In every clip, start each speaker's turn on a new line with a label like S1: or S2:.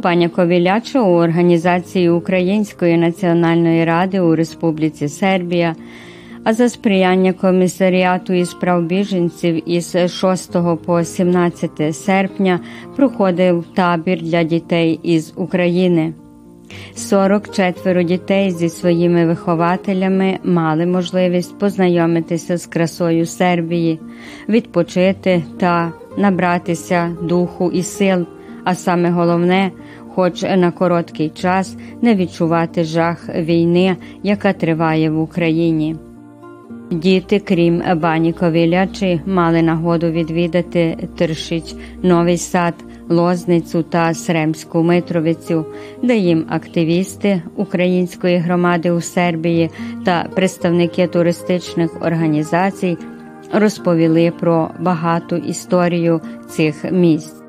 S1: У Баняковіляче у організації Української національної ради у Республіці Сербія, а за сприяння комісаріату із прав біженців із 6 по 17 серпня проходив табір для дітей із України. 44 дітей зі своїми вихователями мали можливість познайомитися з красою Сербії, відпочити та набратися духу і сил, а саме головне, хоч на короткий час не відчувати жах війни, яка триває в Україні. Діти, крім Бані Ковілячі, мали нагоду відвідати Тершич, Новий Сад, Лозницю та Сремську Митровицю, де їм активісти української громади у Сербії та представники туристичних організацій розповіли про багату історію цих місць.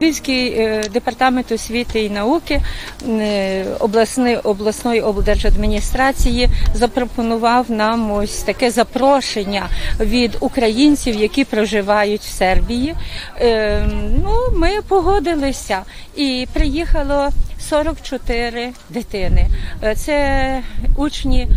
S2: Львівський е, департамент освіти і науки е, обласної обласної облдержадміністрації запропонував нам ось таке запрошення від українців, які проживають в Сербії. Е, ну, ми погодилися і приїхало 44 дитини. Це учні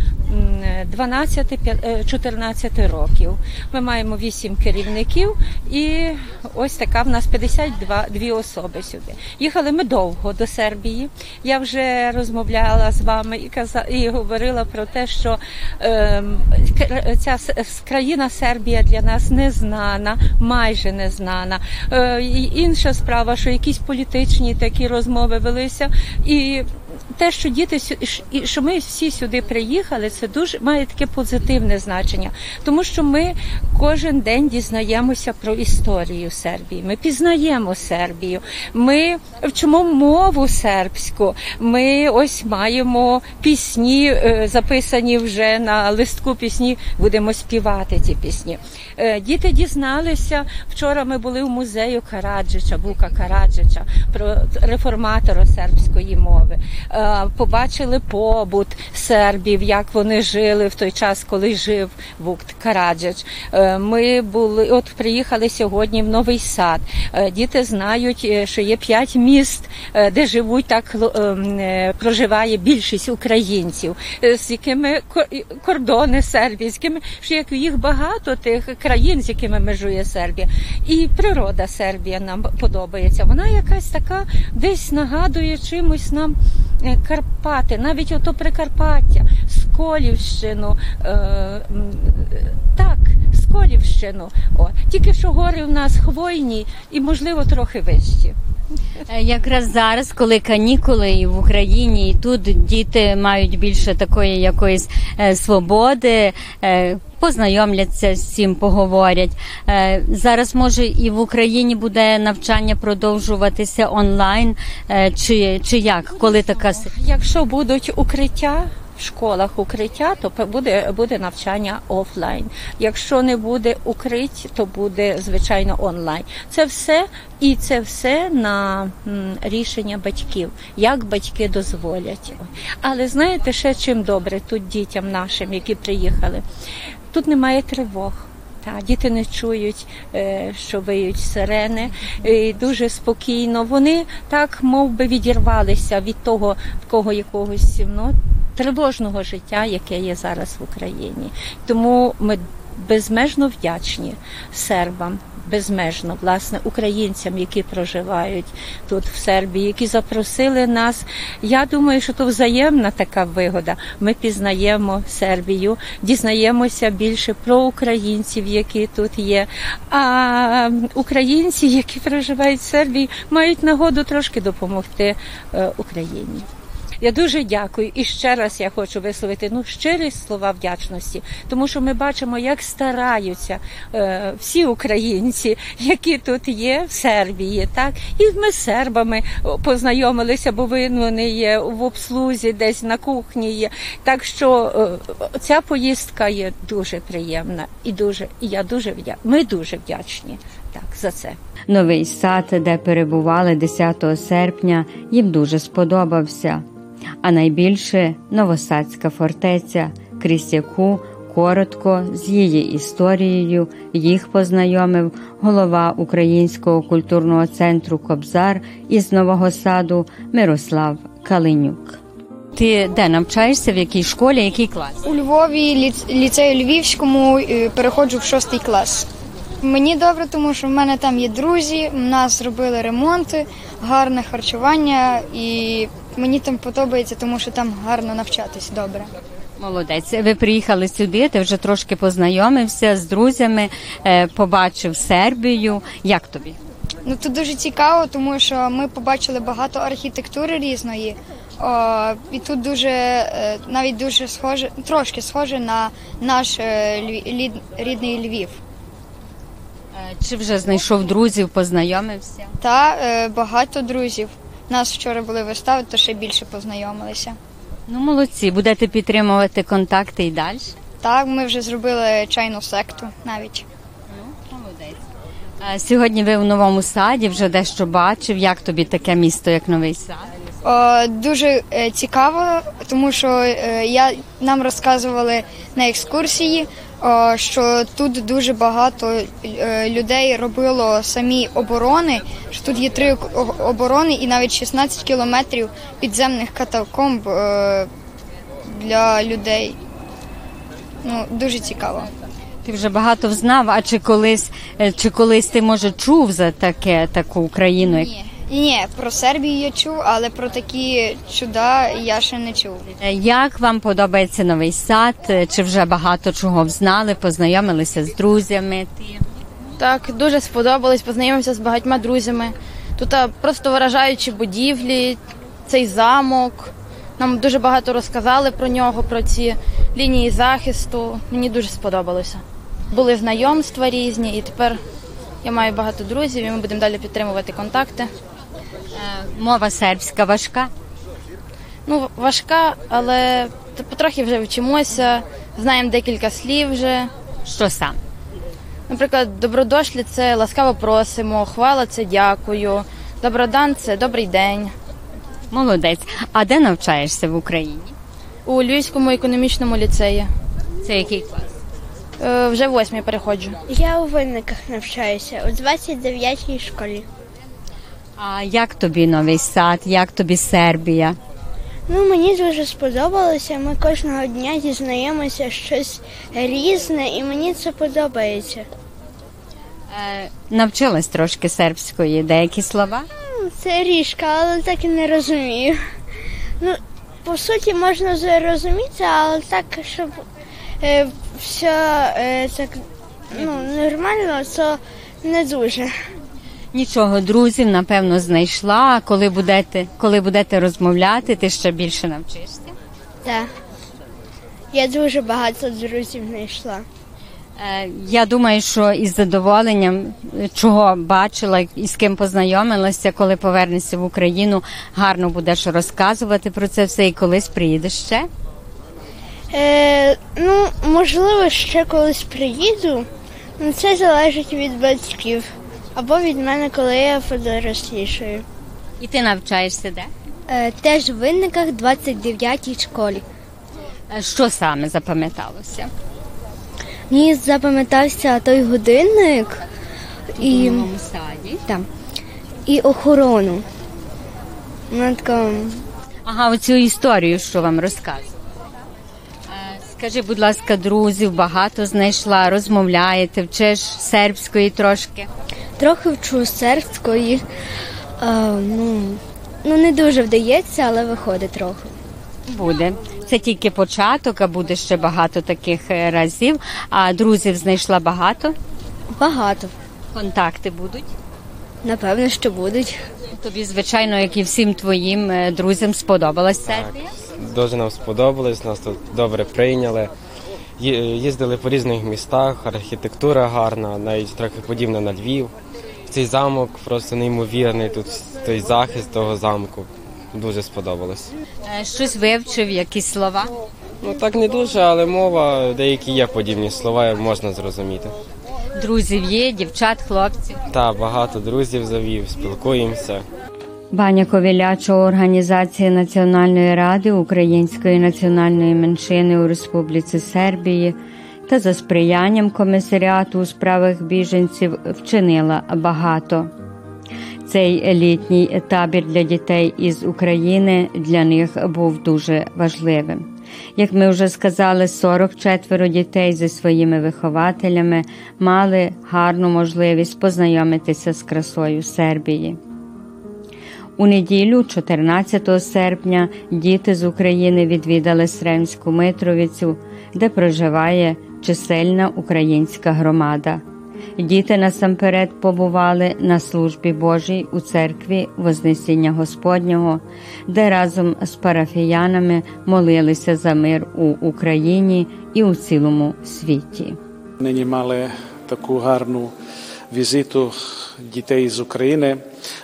S2: 12-14 років. Ми маємо 8 керівників, і ось така в нас 52 дві особи сюди. Їхали ми довго до Сербії. Я вже розмовляла з вами і казала, і говорила про те, що е, ця країна Сербія для нас не знана, майже не знана. Е, інша справа, що якісь політичні такі розмови велися і те, що діти що ми всі сюди приїхали, це дуже має таке позитивне значення, тому що ми кожен день дізнаємося про історію Сербії. Ми пізнаємо Сербію, ми вчимо мову сербську. Ми ось маємо пісні, е, записані вже на листку пісні. Будемо співати ці пісні. Е, діти дізналися вчора. Ми були в музею Караджича, Бука Караджича, про реформатора сербської мови. Е, побачили побут сербів, як вони жили в той час, коли жив Вукт Караджич. Е, ми були, от приїхали сьогодні в новий сад. Е, діти знають, що є п'ять міст, де живуть так проживає більшість українців, з якими кордони Сербії, з якими як їх багато тих країн, з якими межує Сербія, і природа Сербія нам подобається. Вона якась така десь нагадує чимось нам Карпати, навіть ото Прикарпаття, Сколівщину, е, так, Сколівщину. О. Тільки що гори в нас хвойні і, можливо, трохи вищі.
S1: Е, якраз зараз, коли канікули і в Україні, і тут діти мають більше такої якоїсь е, свободи, е, познайомляться з цим, поговорять. Зараз може і в Україні буде навчання продовжуватися онлайн, чи, чи як, коли така
S2: якщо будуть укриття в школах укриття, то буде буде навчання офлайн. Якщо не буде укрить, то буде звичайно онлайн. Це все і це все на рішення батьків, як батьки дозволять. Але знаєте, ще чим добре тут дітям нашим, які приїхали, тут немає тривог. Та діти не чують, е, що виють сирени, і дуже спокійно. Вони так мов би, відірвалися від того такого якогось ну, тривожного життя, яке є зараз в Україні. Тому ми безмежно вдячні сербам. Безмежно, власне, українцям, які проживають тут в Сербії, які запросили нас. Я думаю, що то взаємна така вигода. Ми пізнаємо Сербію, дізнаємося більше про українців, які тут є. А українці, які проживають в Сербії, мають нагоду трошки допомогти е, Україні. Я дуже дякую. І ще раз я хочу висловити ну щирі слова вдячності, тому що ми бачимо, як стараються е, всі українці, які тут є в Сербії, так і ми з сербами познайомилися, бо вони є в обслузі, десь на кухні є. Так що е, ця поїздка є дуже приємна і дуже, і я дуже вдячна. Ми дуже вдячні так за це.
S1: Новий сад, де перебували 10 серпня, їм дуже сподобався а найбільше Новосадська фортеця, крізь яку коротко з її історією їх познайомив голова Українського культурного центру Кобзар із Нового Саду Мирослав Калинюк. Ти де навчаєшся, в якій школі, який клас?
S3: У Львові ліц- ліцею Львівському е, переходжу в шостий клас. Мені добре, тому що в мене там є друзі, в нас зробили ремонти, гарне харчування, і мені там подобається, тому що там гарно навчатись добре.
S1: Молодець. Ви приїхали сюди, ти вже трошки познайомився з друзями, е, побачив Сербію. Як тобі?
S3: Ну тут дуже цікаво, тому що ми побачили багато архітектури різної. О, і тут дуже е, навіть дуже схоже, трошки схоже на наш е, Львів- рідний Львів.
S1: Чи вже знайшов друзів, познайомився?
S3: Та багато друзів. У нас вчора були вистави, то ще більше познайомилися.
S1: Ну, молодці, будете підтримувати контакти і далі.
S3: Так, ми вже зробили чайну секту навіть.
S1: Молодець. Е, Сьогодні ви в новому саді вже дещо бачив. Як тобі таке місто, як новий сад?
S3: О, дуже е, цікаво, тому що е, я, нам розказували на екскурсії, що тут дуже багато е, людей робило самі оборони. Що тут є три оборони і навіть 16 кілометрів підземних катакомб е, для людей. Ну, дуже цікаво.
S1: Ти вже багато взнав, а чи колись, е, чи колись ти може чув за таке таку Україну?
S3: Ні, ні, про Сербію я чув, але про такі чуда я ще не чув.
S1: Е, Як вам подобається новий сад? Е, Чи вже багато чого взнали, познайомилися з друзями?
S4: Так, дуже сподобалось, познайомився з багатьма друзями. Тут просто вражаючі будівлі, цей замок. Нам дуже багато розказали про нього, про ці лінії захисту. Мені дуже сподобалося. Були знайомства різні, і тепер я маю багато друзів, і ми будемо далі підтримувати контакти.
S1: Е, мова сербська важка.
S4: Ну, важка, але потрохи вже вчимося, знаємо декілька слів вже.
S1: Що сам?
S4: Наприклад, добродошлі це ласкаво просимо, хвала це дякую, добродан це добрий день.
S1: Молодець. А де навчаєшся в Україні?
S4: У Львівському економічному ліцеї.
S1: Це який клас?
S4: Е, вже восьмій переходжу.
S5: Я у винниках навчаюся у 29-й школі.
S1: А як тобі новий сад? Як тобі Сербія?
S5: Ну, мені дуже сподобалося. Ми кожного дня дізнаємося щось різне, і мені це подобається.
S1: Е, навчилась трошки сербської, деякі слова.
S5: Це ріжка, але так і не розумію. Ну, по суті, можна зрозуміти, але так, щоб е, все е, так ну, нормально, то не дуже.
S1: Нічого, друзів, напевно, знайшла. Коли будете, коли будете розмовляти, ти ще більше навчишся.
S5: Так. Я дуже багато друзів знайшла.
S1: Е, Я думаю, що із задоволенням, чого бачила і з ким познайомилася, коли повернешся в Україну, гарно будеш розказувати про це все і колись приїдеш ще.
S5: Е, ну, можливо, ще колись приїду. Ну, це залежить від батьків. Або від мене, коли я подорослішаю.
S1: І ти навчаєшся де?
S5: Е, теж в винниках 29-й школі.
S1: Е, Що саме запам'яталося?
S5: Мені запам'ятався той годинник і,
S1: новому саді.
S5: там, і охорону. Вона така.
S1: Ага, оцю історію, що вам розказувала. Е, Скажи, будь ласка, друзів багато знайшла, розмовляєте, вчиш сербської трошки.
S5: Трохи вчу сербської. Е, ну, ну, не дуже вдається, але виходить трохи.
S1: Буде. Це тільки початок, а буде ще багато таких е, разів. А друзів знайшла багато.
S5: Багато.
S1: Контакти будуть.
S5: Напевно, що будуть.
S1: Тобі, звичайно, як і всім твоїм е, друзям сподобалась Сербія.
S6: Дуже нам сподобалось, нас тут добре прийняли. Їздили по різних містах, архітектура гарна, навіть трохи подібна на Львів. Цей замок просто неймовірний, тут той захист того замку. Дуже сподобалось.
S1: Е, Щось вивчив, якісь слова.
S6: Ну так не дуже, але мова, деякі є подібні слова, можна зрозуміти.
S1: Друзів є, дівчат, хлопців.
S6: Та багато друзів завів, спілкуємося.
S1: Баня Ковіляча організації Національної ради Української національної меншини у Республіці Сербії та за сприянням комісаріату у справах біженців вчинила багато. Цей літній табір для дітей із України для них був дуже важливим. Як ми вже сказали, 44 дітей зі своїми вихователями мали гарну можливість познайомитися з красою Сербії. У неділю, 14 серпня, діти з України відвідали Сремську Митровицю, де проживає чисельна українська громада. Діти насамперед побували на службі Божій у церкві Вознесіння Господнього, де разом з парафіянами молилися за мир у Україні і у цілому світі.
S7: Нині мали таку гарну візиту дітей з України,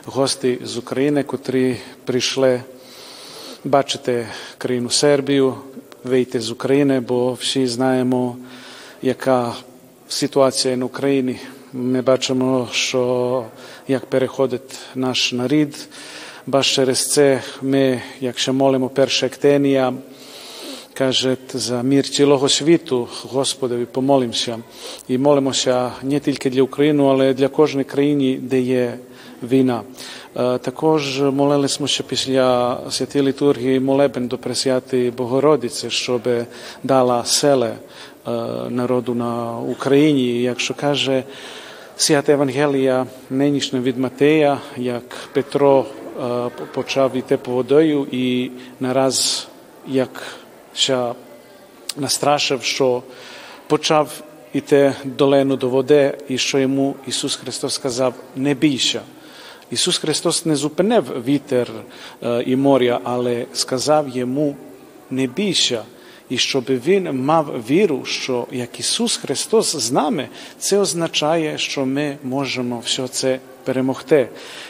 S7: гості з України, котрі прийшли бачити країну Сербію, вийти з України, бо всі знаємо, яка ситуація на Україні. Ми бачимо, що як переходить наш нарід, бо через це ми, якщо молимо перша ектенія, каже за мір цілого світу, Господові, помолимося. І молимося не тільки для України, але для кожної країни, де є війна. Також молилися після святої літургії молебен до Пресвятої Богородиці, щоб дала селе народу на Україні. Якщо каже Свята Євангелія нинішня від Матея, як Петро почав йти по водою і нараз як ще настрашив, що почав іти долину до води, і що йому Ісус Христос сказав: не бійся. Ісус Христос не зупинив вітер і моря, але сказав йому: не бійся. І щоб він мав віру, що як Ісус Христос з нами, це означає, що ми можемо все це перемогти.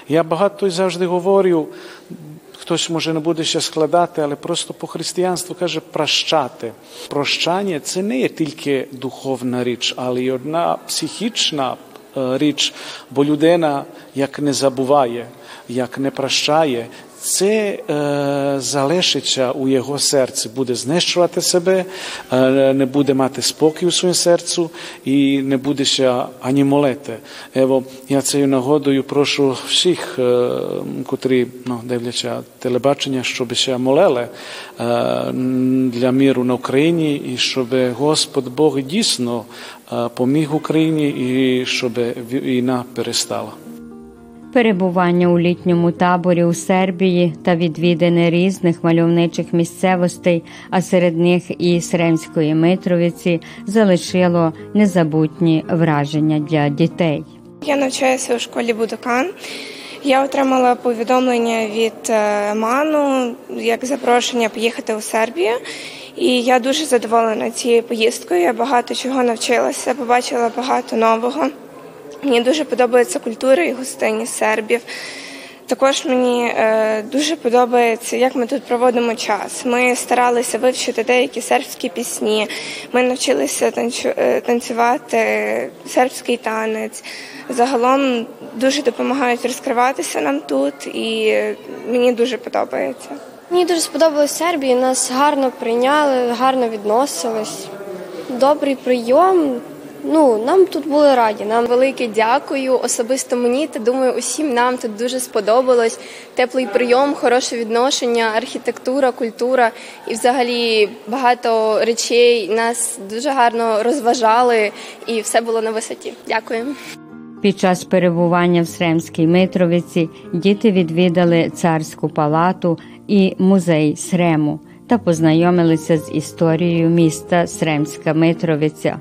S7: Я багато завжди говорю, хтось може не буде ще складати, але просто по християнству каже прощати. Прощання це не є тільки духовна річ, але й одна психічна річ, бо людина як не забуває, як не прощає. Це е, залишиться у його серці, буде знищувати себе, е, не буде мати спокій у своєму серцю і не буде ще ані молити. Ево, я цією нагодою прошу всіх, е, котрі ну, дивляться телебачення, щоб ще молили е, для міру на Україні і щоб Господь Бог дійсно е, поміг Україні і щоб війна перестала.
S1: Перебування у літньому таборі у Сербії та відвідини різних мальовничих місцевостей, а серед них і Сремської Митровиці, залишило незабутні враження для дітей.
S8: Я навчаюся у школі Будокан. Я отримала повідомлення від ману як запрошення поїхати у Сербію. І я дуже задоволена цією поїздкою. Я багато чого навчилася, побачила багато нового. Мені дуже подобається культура і гостинність сербів. Також мені е, дуже подобається, як ми тут проводимо час. Ми старалися вивчити деякі сербські пісні. Ми навчилися танцю, е, танцювати сербський танець. Загалом дуже допомагають розкриватися нам тут, і мені дуже подобається.
S5: Мені дуже сподобалось Сербії. Нас гарно прийняли, гарно відносились. Добрий прийом. Ну, нам тут були раді. Нам
S9: велике дякую. Особисто мені та думаю, усім нам тут дуже сподобалось. Теплий прийом, хороше відношення, архітектура, культура і, взагалі, багато речей нас дуже гарно розважали, і все було на висоті. Дякую.
S1: Під час перебування в Сремській Митровиці діти відвідали царську палату і музей Срему та познайомилися з історією міста Сремська Митровиця.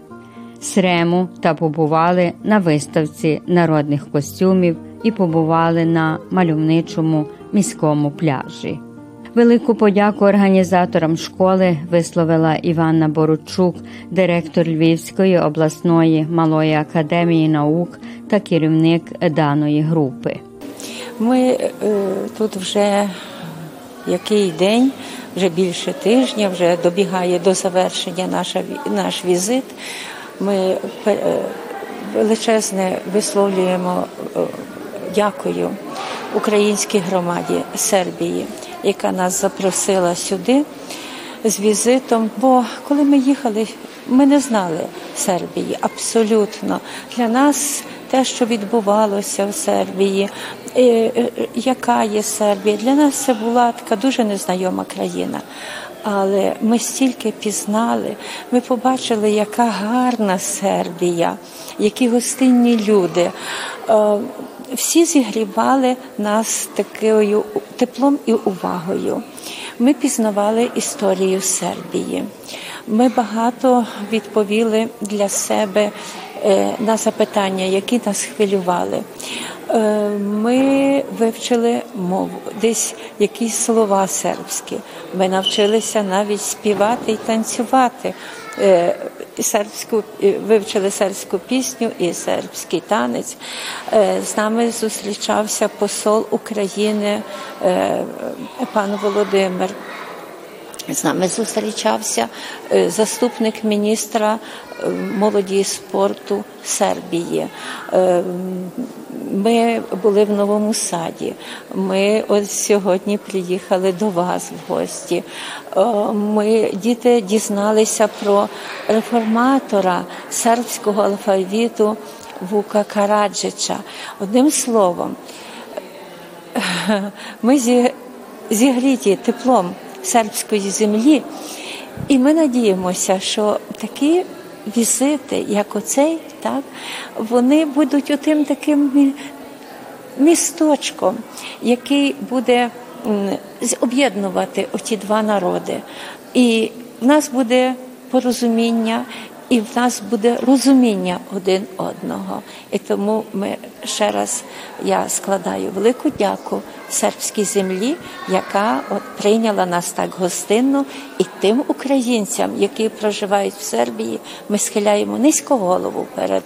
S1: Срему та побували на виставці народних костюмів і побували на мальовничому міському пляжі. Велику подяку організаторам школи висловила Іванна Боручук, директор Львівської обласної малої академії наук та керівник даної групи.
S10: Ми е, тут вже який день, вже більше тижня, вже добігає до завершення наша, наш візит. Ми величезне висловлюємо дякую українській громаді Сербії, яка нас запросила сюди з візитом. Бо коли ми їхали
S2: ми не знали Сербії абсолютно. Для нас те, що відбувалося в Сербії, е, е, яка є Сербія, для нас це була така дуже незнайома країна. Але ми стільки пізнали, ми побачили, яка гарна Сербія, які гостинні люди. Е, всі зігрівали нас такою теплом і увагою. Ми пізнавали історію Сербії. Ми багато відповіли для себе на запитання, які нас хвилювали. Е, ми вивчили мову, десь якісь слова сербські. Ми навчилися навіть співати і танцювати. Е, сербську вивчили сербську пісню і сербський танець. З нами зустрічався посол України пан Володимир. З нами зустрічався заступник міністра молоді і спорту Сербії. Ми були в новому саді. Ми ось сьогодні приїхали до вас в гості. Ми діти дізналися про реформатора сербського алфавіту Вука Караджича. Одним словом, ми зігріті теплом сербської землі, і ми надіємося, що такі візити, як оцей, так, вони будуть отим таким місточком, який буде об'єднувати оті два народи. І в нас буде порозуміння, і в нас буде розуміння один одного. І тому ми ще раз я складаю велику дяку сербській землі, яка от прийняла нас так гостинно, і тим українцям, які проживають в Сербії, ми схиляємо низько голову перед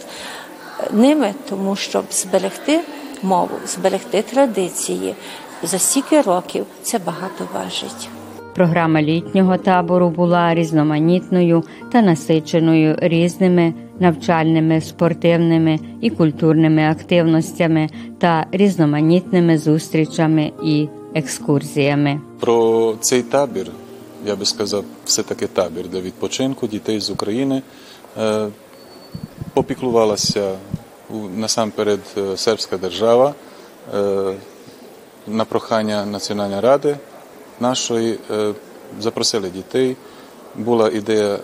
S2: ними, тому щоб зберегти мову, зберегти традиції за стільки років це багато важить.
S1: Програма літнього табору була різноманітною та насиченою різними навчальними, спортивними і культурними активностями та різноманітними зустрічами і екскурсіями.
S11: Про цей табір я би сказав, все таки табір для відпочинку дітей з України е, попіклувалася насамперед е, сербська держава е, на прохання Національної ради нашої е, запросили дітей. Була ідея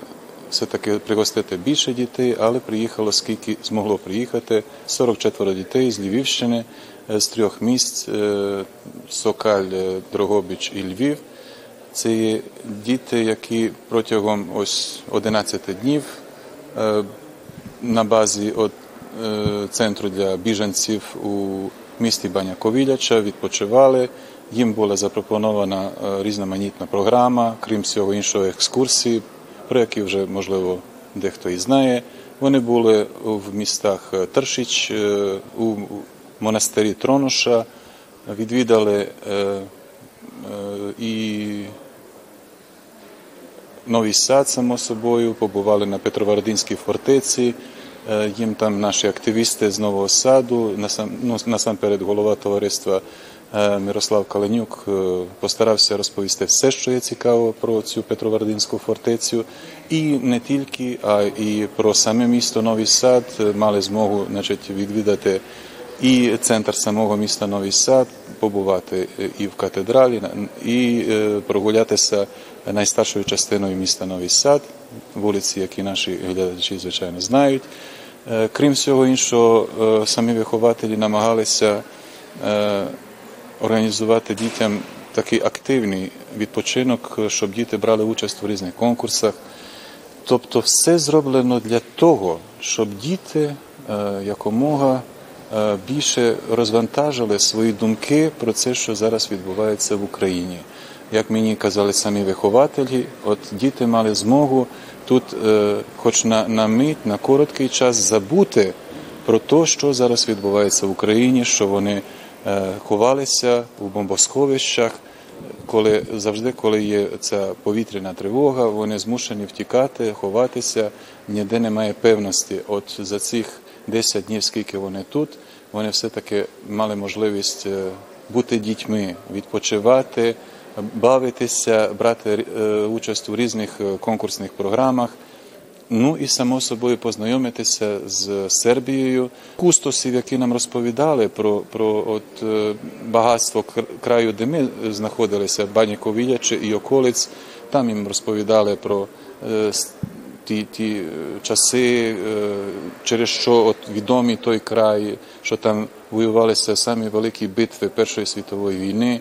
S11: все-таки пригостити більше дітей, але приїхало скільки змогло приїхати 44 дітей з Львівщини, е, з трьох місць е, Сокаль, Дрогобич і Львів. Це є діти, які протягом ось 11 днів на базі центру для біженців у місті Баня Ковіляча відпочивали. Їм була запропонована е, різноманітна програма, крім всього іншого, екскурсії, про які вже можливо дехто і знає. Вони були в містах е, Тершіч, е, у монастирі Тронуша, відвідали і Новий сад, само собою, побували на Петровардинській фортеці. Їм там наші активісти з Нового Саду, ну, насамперед голова товариства Мирослав Каленюк постарався розповісти все, що є цікаво про цю Петровардинську фортецю, і не тільки, а і про саме місто Новий Сад мали змогу значить, відвідати і центр самого міста Новий Сад, побувати і в катедралі, і прогулятися найстаршою частиною міста Новий Сад, вулиці, які наші глядачі звичайно знають. Крім всього іншого, самі вихователі намагалися організувати дітям такий активний відпочинок, щоб діти брали участь у різних конкурсах. Тобто, все зроблено для того, щоб діти е, якомога е, більше розвантажили свої думки про це, що зараз відбувається в Україні. Як мені казали самі вихователі, от діти мали змогу тут, е, хоч на, на мить, на короткий час, забути про те, що зараз відбувається в Україні, що вони Е, ховалися у бомбосховищах. Коли завжди, коли є ця повітряна тривога, вони змушені втікати, ховатися, ніде немає певності. От за цих 10 днів, скільки вони тут, вони все-таки мали можливість е, бути дітьми, відпочивати, бавитися, брати е, участь у різних конкурсних програмах. Ну і само собою познайомитися з Сербією, кустосів, які нам розповідали про про от е, багатство краю, де ми знаходилися, Бані Ковіляче і околиць. Там їм розповідали про е, ті ті часи, через що от відомий той край, що там воювалися самі великі битви Першої світової війни.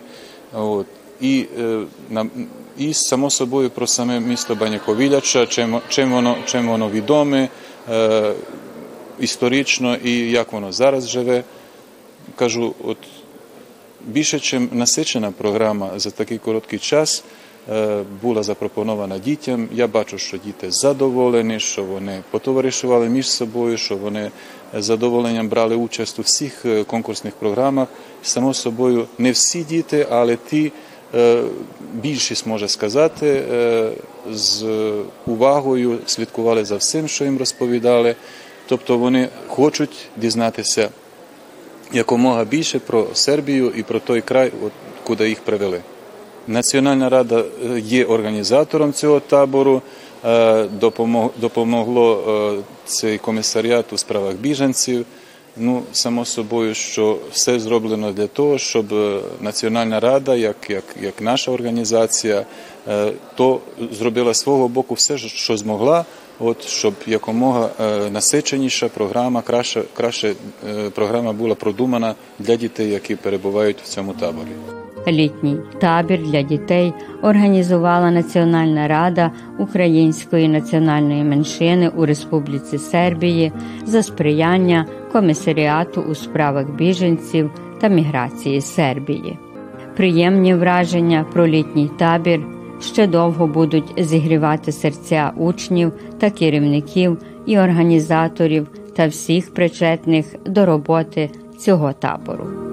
S11: От. І і само собою про саме місто Баняковіляча, чим, чим воно чим воно відоме е, історично і як воно зараз живе. Кажу, от більше, ніж насичена програма за такий короткий час була запропонована дітям. Я бачу, що діти задоволені, що вони потоваришували між собою, що вони з задоволенням брали участь у всіх конкурсних програмах. Само собою, не всі діти, але ті. Е, більшість може сказати, е, з увагою слідкували за всім, що їм розповідали. Тобто вони хочуть дізнатися якомога більше про Сербію і про той край, от, куди їх привели. Національна рада е, є організатором цього табору. Допомогло цей комісаріат у справах біженців. Ну, само собою, що все зроблено для того, щоб е, Національна рада, як як, як наша організація, е, то зробила свого боку все, що змогла, от щоб якомога е, насиченіша програма, краще, краще програма була продумана для дітей, які перебувають в цьому таборі.
S1: Літній табір для дітей організувала Національна рада української національної меншини у Республіці Сербії за сприяння комісаріату у справах біженців та міграції Сербії. Приємні враження про літній табір ще довго будуть зігрівати серця учнів та керівників і організаторів та всіх причетних до роботи цього табору.